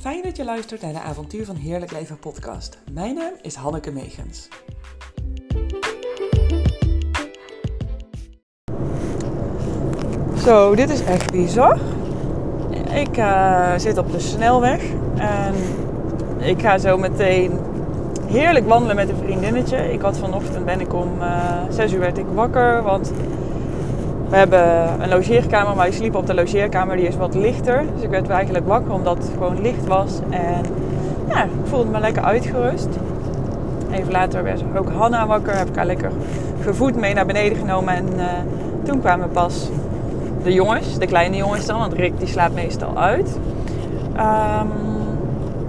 Fijn dat je luistert naar de Avontuur van Heerlijk Leven podcast. Mijn naam is Hanneke Megens. Zo, dit is echt bizar. Ik uh, zit op de snelweg en ik ga zo meteen heerlijk wandelen met een vriendinnetje. Ik had vanochtend ben ik om uh, eh, 6 uur werd ik wakker, want we hebben een logeerkamer, maar ik sliep op de logeerkamer, die is wat lichter. Dus ik werd eigenlijk wakker omdat het gewoon licht was. En ja, ik voelde me lekker uitgerust. Even later werd ook Hanna wakker, heb ik haar lekker gevoed mee naar beneden genomen. En uh, toen kwamen pas de jongens, de kleine jongens dan, want Rick die slaapt meestal uit. Um,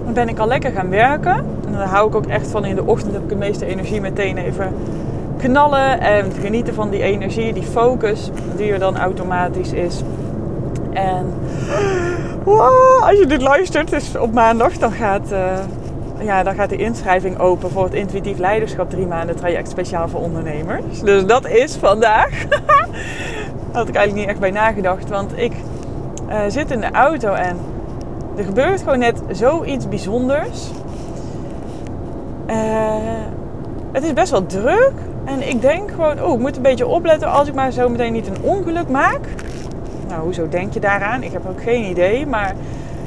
dan ben ik al lekker gaan werken. En daar hou ik ook echt van. In de ochtend heb ik de meeste energie meteen even knallen en genieten van die energie, die focus die er dan automatisch is. En wow, als je dit luistert, dus op maandag, dan gaat, uh, ja, dan gaat de inschrijving open voor het intuïtief leiderschap drie maanden traject speciaal voor ondernemers. Dus dat is vandaag. Had ik eigenlijk niet echt bij nagedacht, want ik uh, zit in de auto en er gebeurt gewoon net zoiets bijzonders. Uh, het is best wel druk. En ik denk gewoon, oh, ik moet een beetje opletten als ik maar zo meteen niet een ongeluk maak. Nou, hoezo denk je daaraan? Ik heb ook geen idee. Maar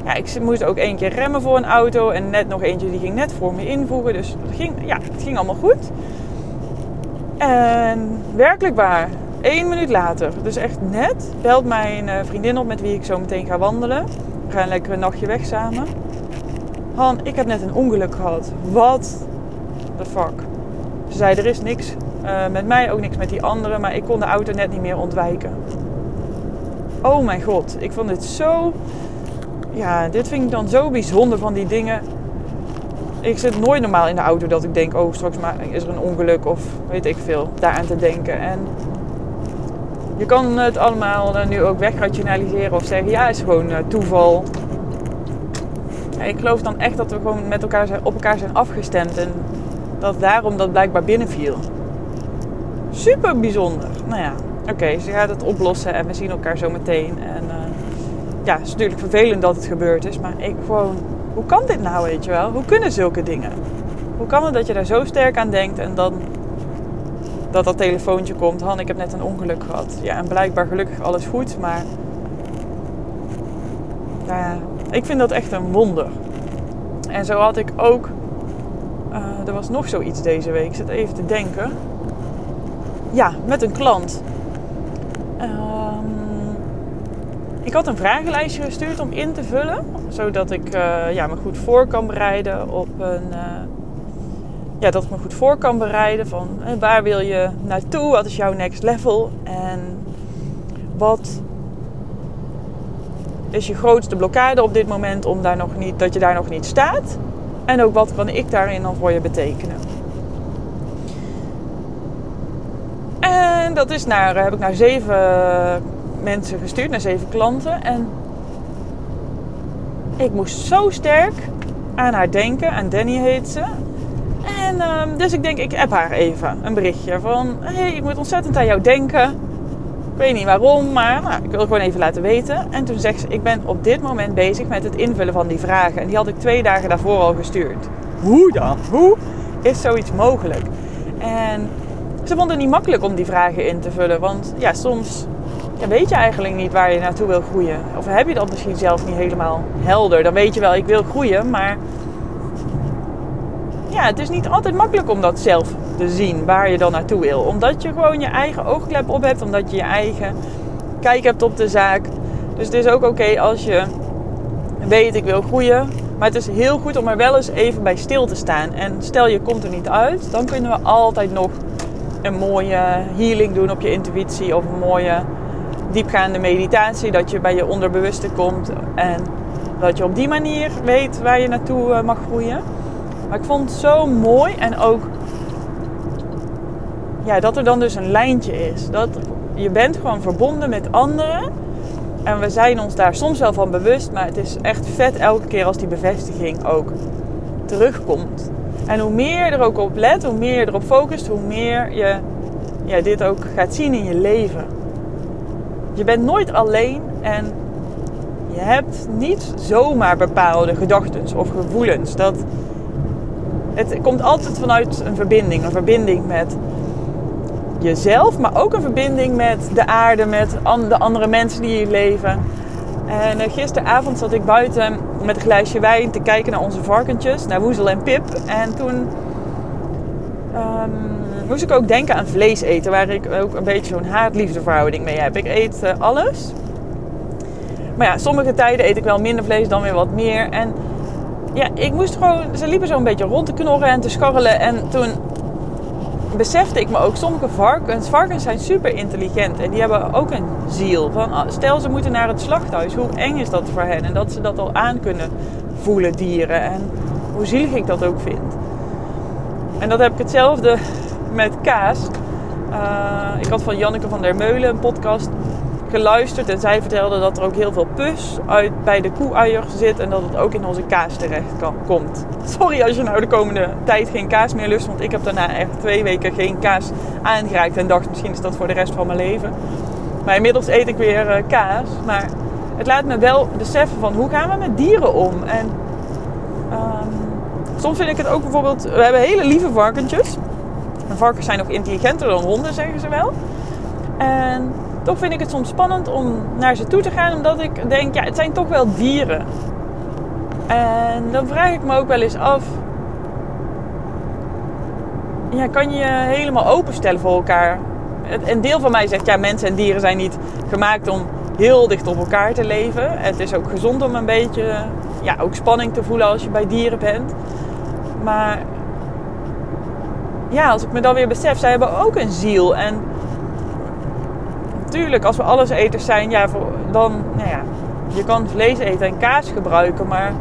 ja, ik moest ook één keer remmen voor een auto. En net nog eentje die ging net voor me invoegen. Dus het ging, ja, het ging allemaal goed. En werkelijk waar, één minuut later, dus echt net, belt mijn eh, vriendin op met wie ik zo meteen ga wandelen. We gaan lekker een nachtje weg samen. Han, ik heb net een ongeluk gehad. Wat the fuck? Ze zei, er is niks uh, met mij, ook niks met die anderen, maar ik kon de auto net niet meer ontwijken. Oh mijn god, ik vond dit zo... Ja, dit vind ik dan zo bijzonder van die dingen. Ik zit nooit normaal in de auto dat ik denk, oh straks is er een ongeluk of weet ik veel, daaraan te denken. En je kan het allemaal nu ook wegrationaliseren of zeggen, ja, is gewoon uh, toeval. ik geloof dan echt dat we gewoon met elkaar zijn, op elkaar zijn afgestemd en dat daarom dat blijkbaar binnenviel. Super bijzonder. Nou ja, oké, ze gaat het oplossen en we zien elkaar zo meteen. En uh, ja, het is natuurlijk vervelend dat het gebeurd is, maar ik gewoon, hoe kan dit nou, weet je wel? Hoe kunnen zulke dingen? Hoe kan het dat je daar zo sterk aan denkt en dan dat dat telefoontje komt? Han, ik heb net een ongeluk gehad. Ja, en blijkbaar gelukkig alles goed, maar ja, ik vind dat echt een wonder. En zo had ik ook er was nog zoiets deze week. Ik zit even te denken. Ja, met een klant. Um, ik had een vragenlijstje gestuurd om in te vullen. Zodat ik uh, ja, me goed voor kan bereiden op een... Uh, ja, dat ik me goed voor kan bereiden van waar wil je naartoe? Wat is jouw next level? En wat is je grootste blokkade op dit moment om daar nog niet, dat je daar nog niet staat? En ook wat kan ik daarin dan voor je betekenen. En dat is naar, heb ik naar zeven mensen gestuurd, naar zeven klanten. En ik moest zo sterk aan haar denken. Aan Danny heet ze. En um, dus ik denk, ik app haar even een berichtje van... hey, ik moet ontzettend aan jou denken. Ik weet niet waarom, maar nou, ik wil gewoon even laten weten. En toen zegt ze, ik ben op dit moment bezig met het invullen van die vragen. En die had ik twee dagen daarvoor al gestuurd. Hoe dan? Hoe is zoiets mogelijk? En ze vond het niet makkelijk om die vragen in te vullen. Want ja, soms ja, weet je eigenlijk niet waar je naartoe wil groeien. Of heb je dat misschien zelf niet helemaal helder. Dan weet je wel, ik wil groeien, maar ja, het is niet altijd makkelijk om dat zelf te zien waar je dan naartoe wil. Omdat je gewoon je eigen oogklep op hebt, omdat je je eigen kijk hebt op de zaak. Dus het is ook oké als je weet ik wil groeien. Maar het is heel goed om er wel eens even bij stil te staan. En stel je komt er niet uit, dan kunnen we altijd nog een mooie healing doen op je intuïtie of een mooie diepgaande meditatie. Dat je bij je onderbewuste komt en dat je op die manier weet waar je naartoe eh, mag groeien. Maar ik vond het zo mooi en ook ja, dat er dan dus een lijntje is. Dat je bent gewoon verbonden met anderen. En we zijn ons daar soms wel van bewust, maar het is echt vet elke keer als die bevestiging ook terugkomt. En hoe meer je er ook op let, hoe meer je erop focust, hoe meer je ja, dit ook gaat zien in je leven. Je bent nooit alleen en Je hebt niet zomaar bepaalde gedachten of gevoelens. Dat, het komt altijd vanuit een verbinding. Een verbinding met jezelf, maar ook een verbinding met de aarde, met de andere mensen die hier leven. En eh, gisteravond zat ik buiten met een glaasje wijn te kijken naar onze varkentjes, naar Woezel en Pip. En toen um, moest ik ook denken aan vlees eten, waar ik ook een beetje zo'n haat-liefde mee heb. Ik eet uh, alles. Maar ja, sommige tijden eet ik wel minder vlees, dan weer wat meer. En ja, ik moest gewoon, ze liepen zo een beetje rond te knorren en te scharrelen. En toen besefte ik me ook, sommige varkens, varkens zijn super intelligent en die hebben ook een ziel. Van, ah, stel ze moeten naar het slachthuis, hoe eng is dat voor hen? En dat ze dat al aan kunnen voelen, dieren. En hoe zielig ik dat ook vind. En dat heb ik hetzelfde met kaas. Uh, ik had van Janneke van der Meulen een podcast geluisterd en zij vertelde dat er ook heel veel pus uit, bij de koeeiers zit en dat het ook in onze kaas terecht kan, komt. Sorry als je nou de komende tijd geen kaas meer lust, want ik heb daarna echt twee weken geen kaas aangeraakt en dacht misschien is dat voor de rest van mijn leven. Maar inmiddels eet ik weer uh, kaas, maar het laat me wel beseffen van hoe gaan we met dieren om en um, soms vind ik het ook bijvoorbeeld, we hebben hele lieve varkentjes. En varkens zijn nog intelligenter dan honden, zeggen ze wel. En toch vind ik het soms spannend om naar ze toe te gaan, omdat ik denk, ja, het zijn toch wel dieren. En dan vraag ik me ook wel eens af, ja, kan je je helemaal openstellen voor elkaar? Een deel van mij zegt, ja, mensen en dieren zijn niet gemaakt om heel dicht op elkaar te leven. Het is ook gezond om een beetje, ja, ook spanning te voelen als je bij dieren bent. Maar ja, als ik me dan weer besef, zij hebben ook een ziel. En natuurlijk, als we alles eters zijn, ja, dan, nou ja, je kan vlees eten en kaas gebruiken, maar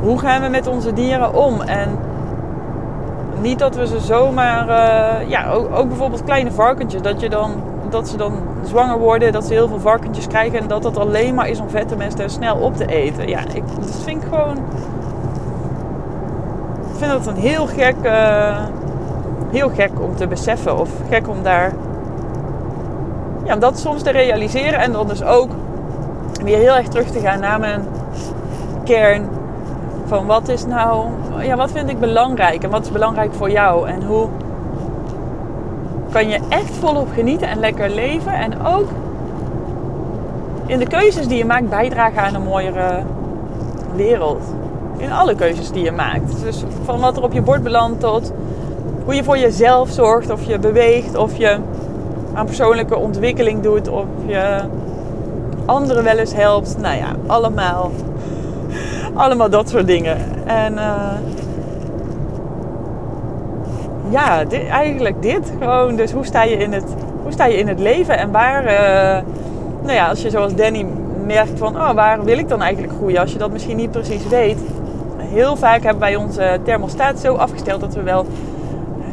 hoe gaan we met onze dieren om? En niet dat we ze zomaar, uh, ja, ook, bijvoorbeeld kleine varkentjes, dat, je dan, dat ze dan zwanger worden, dat ze heel veel varkentjes krijgen en dat het alleen maar is om vette mensen snel op te eten. Ja, ik, dat vind ik gewoon, ik vind dat een heel gek, uh, heel gek om te beseffen of gek om daar ja, om dat soms te realiseren en dan dus ook weer heel erg terug te gaan naar mijn kern. Van wat is nou, ja, wat vind ik belangrijk en wat is belangrijk voor jou en hoe kan je echt volop genieten en lekker leven en ook in de keuzes die je maakt bijdragen aan een mooiere wereld. In alle keuzes die je maakt. Dus van wat er op je bord belandt tot hoe je voor jezelf zorgt, of je beweegt, of je aan persoonlijke ontwikkeling doet, of je anderen wel eens helpt. Nou ja, allemaal. Allemaal dat soort dingen. En uh, ja, dit, eigenlijk dit. Gewoon, dus hoe sta je in het, hoe sta je in het leven en waar, uh, nou ja, als je zoals Danny merkt van, oh, waar wil ik dan eigenlijk groeien? Als je dat misschien niet precies weet. Heel vaak hebben wij onze thermostaat zo afgesteld dat we wel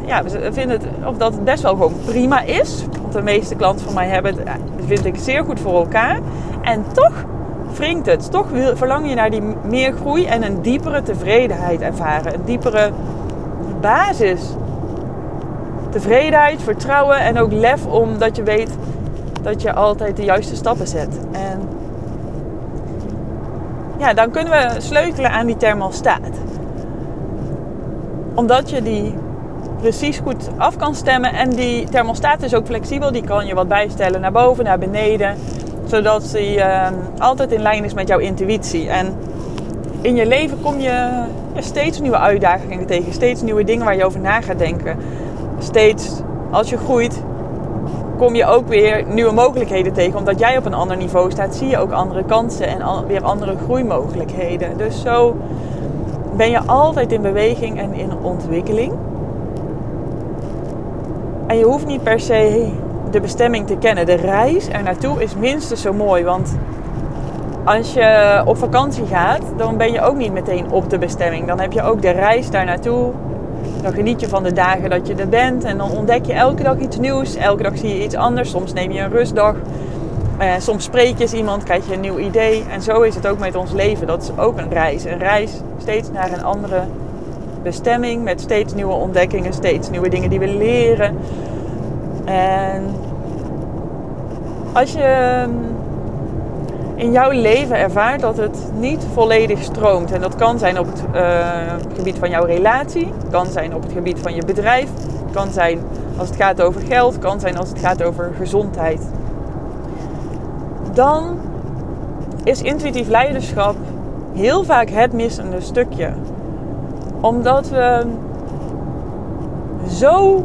ja, we vinden het, of dat het best wel gewoon prima is. De meeste klanten van mij hebben het, vind ik, zeer goed voor elkaar. En toch wringt het. Toch wil, verlang je naar die meer groei en een diepere tevredenheid ervaren. Een diepere basis. Tevredenheid, vertrouwen en ook lef omdat je weet dat je altijd de juiste stappen zet. En ja, dan kunnen we sleutelen aan die thermostaat. Omdat je die precies goed af kan stemmen. En die thermostaat is ook flexibel. Die kan je wat bijstellen naar boven, naar beneden. Zodat die uh, altijd in lijn is met jouw intuïtie. En in je leven kom je steeds nieuwe uitdagingen tegen. Steeds nieuwe dingen waar je over na gaat denken. Steeds als je groeit, kom je ook weer nieuwe mogelijkheden tegen. Omdat jij op een ander niveau staat, zie je ook andere kansen en weer andere groeimogelijkheden. Dus zo ben je altijd in beweging en in ontwikkeling. En je hoeft niet per se de bestemming te kennen. De reis er naartoe is minstens zo mooi. Want als je op vakantie gaat, dan ben je ook niet meteen op de bestemming. Dan heb je ook de reis daar naartoe. Dan geniet je van de dagen dat je er bent. En dan ontdek je elke dag iets nieuws. Elke dag zie je iets anders. Soms neem je een rustdag. Eh, soms spreek je eens iemand, krijg je een nieuw idee. En zo is het ook met ons leven. Dat is ook een reis. Een reis steeds naar een andere bestemming met steeds nieuwe ontdekkingen, steeds nieuwe dingen die we leren. En als je in jouw leven ervaart dat het niet volledig stroomt. En dat kan zijn op het uh, gebied van jouw relatie, kan zijn op het gebied van je bedrijf, kan zijn als het gaat over geld, kan zijn als het gaat over gezondheid. Dan is intuïtief leiderschap heel vaak het missende stukje. Omdat we zo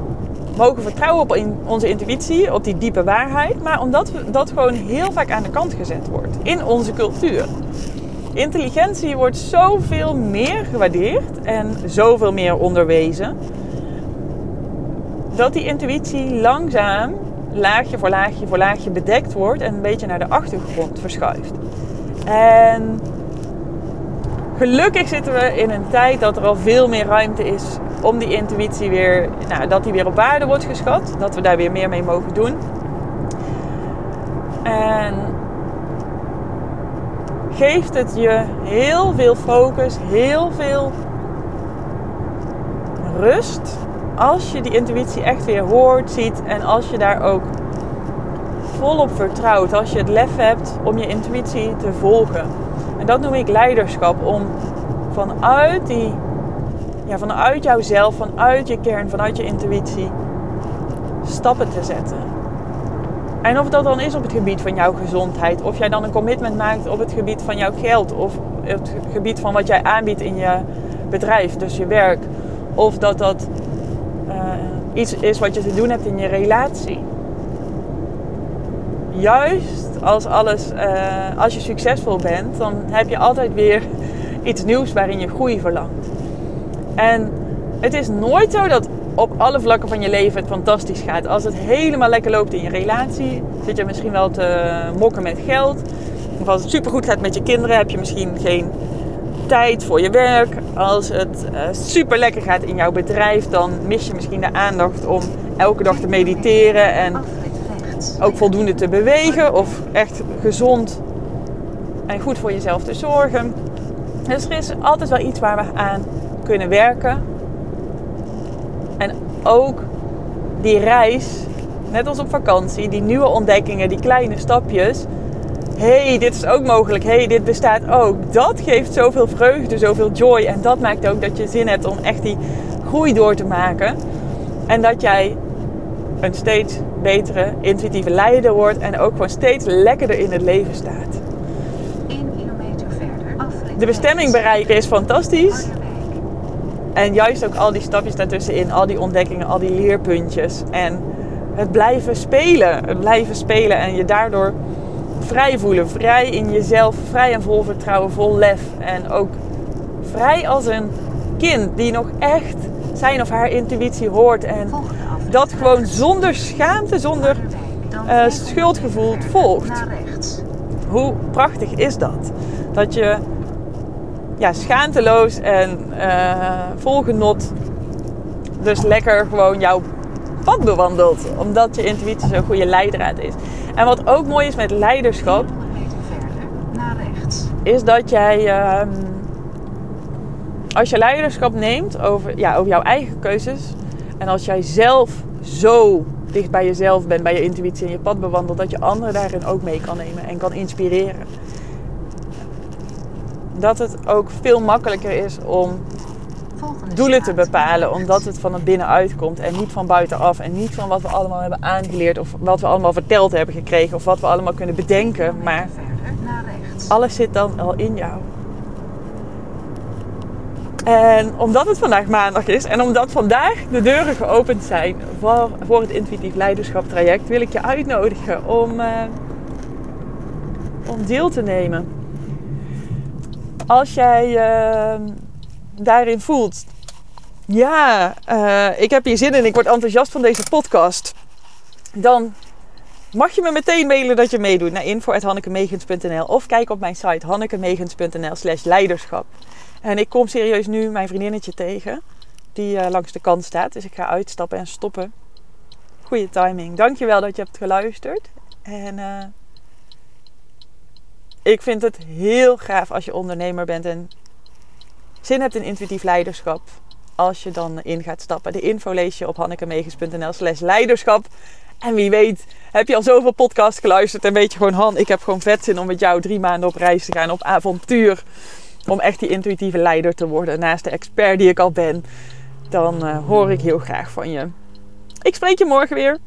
mogen vertrouwen op onze intuïtie, op die diepe waarheid, maar omdat we, dat gewoon heel vaak aan de kant gezet wordt in onze cultuur. Intelligentie wordt zoveel meer gewaardeerd en zoveel meer onderwezen, dat die intuïtie langzaam, laagje voor laagje voor laagje bedekt wordt en een beetje naar de achtergrond verschuift. En gelukkig zitten we in een tijd dat er al veel meer ruimte is om die intuïtie weer, nou, dat die weer op waarde wordt geschat. Dat we daar weer meer mee mogen doen. En geeft het je heel veel focus, heel veel rust. Als je die intuïtie echt weer hoort, ziet en als je daar ook volop vertrouwt. Als je het lef hebt om je intuïtie te volgen. En dat noem ik leiderschap. Om vanuit die ja, vanuit jouzelf, vanuit je kern, vanuit je intuïtie stappen te zetten. En of dat dan is op het gebied van jouw gezondheid, of jij dan een commitment maakt op het gebied van jouw geld, of het gebied van wat jij aanbiedt in je bedrijf, dus je werk, of dat dat uh, iets is wat je te doen hebt in je relatie. Juist als, alles, uh, als je succesvol bent, dan heb je altijd weer iets nieuws waarin je groei verlangt. En het is nooit zo dat op alle vlakken van je leven het fantastisch gaat. Als het helemaal lekker loopt in je relatie, zit je misschien wel te mokken met geld. Of als het supergoed gaat met je kinderen, heb je misschien geen tijd voor je werk. Als het uh, super lekker gaat in jouw bedrijf, dan mis je misschien de aandacht om elke dag te mediteren en ook voldoende te bewegen of echt gezond en goed voor jezelf te zorgen. Dus er is altijd wel iets waar we aan kunnen werken. En ook die reis, net als op vakantie, die nieuwe ontdekkingen, die kleine stapjes. hey, dit is ook mogelijk. hey, dit bestaat ook. Dat geeft zoveel vreugde, zoveel joy. En dat maakt ook dat je zin hebt om echt die groei door te maken. En dat jij een steeds betere, intuïtieve leider wordt. En ook gewoon steeds lekkerder in het leven staat. De bestemming bereiken is fantastisch. En juist ook al die stapjes daartussenin, al die ontdekkingen, al die leerpuntjes. En het blijven spelen. Het blijven spelen en je daardoor vrij voelen. Vrij in jezelf, vrij en vol vertrouwen, vol lef. En ook vrij als een kind die nog echt zijn of haar intuïtie hoort. En dat gewoon zonder schaamte, zonder uh, schuldgevoel volgt. Hoe prachtig is dat? Dat je ja, schaamteloos en uh, vol genot dus lekker gewoon jouw pad bewandelt. Omdat je intuïtie zo'n goede leidraad is. En wat ook mooi is met leiderschap... Is dat jij... Uh, als je leiderschap neemt over, ja, over jouw eigen keuzes... En als jij zelf zo dicht bij jezelf bent, bij je intuïtie en je pad bewandelt... Dat je anderen daarin ook mee kan nemen en kan inspireren. Dat het ook veel makkelijker is om doelen te bepalen, omdat het van het binnenuit komt en niet van buitenaf en niet van wat we allemaal hebben aangeleerd of wat we allemaal verteld hebben gekregen of wat we allemaal kunnen bedenken, maar alles zit dan al in jou. En omdat het vandaag maandag is en omdat vandaag de deuren geopend zijn voor, voor het intuïtief leiderschap traject, wil ik je uitnodigen om, uh, om deel te nemen als jij uh, daarin voelt, ja, uh, ik heb hier zin in, ik word enthousiast van deze podcast, dan mag je me meteen mailen dat je meedoet naar info.hannekemegens.nl of kijk op mijn site hannekemegens.nl slash leiderschap. En ik kom serieus nu mijn vriendinnetje tegen, die uh, langs de kant staat, dus ik ga uitstappen en stoppen. Goeie timing. Dankjewel dat je hebt geluisterd. En uh, ik vind het heel gaaf als je ondernemer bent en zin hebt in intuïtief leiderschap. Als je dan in gaat stappen. De info lees je op hannekemegens.nl slash leiderschap. En wie weet, heb je al zoveel podcasts geluisterd en weet je gewoon, Han, ik heb gewoon vet zin om met jou drie maanden op reis te gaan, op avontuur. Om echt die intuïtieve leider te worden naast de expert die ik al ben. Dan uh, hoor ik heel graag van je. Ik spreek je morgen weer.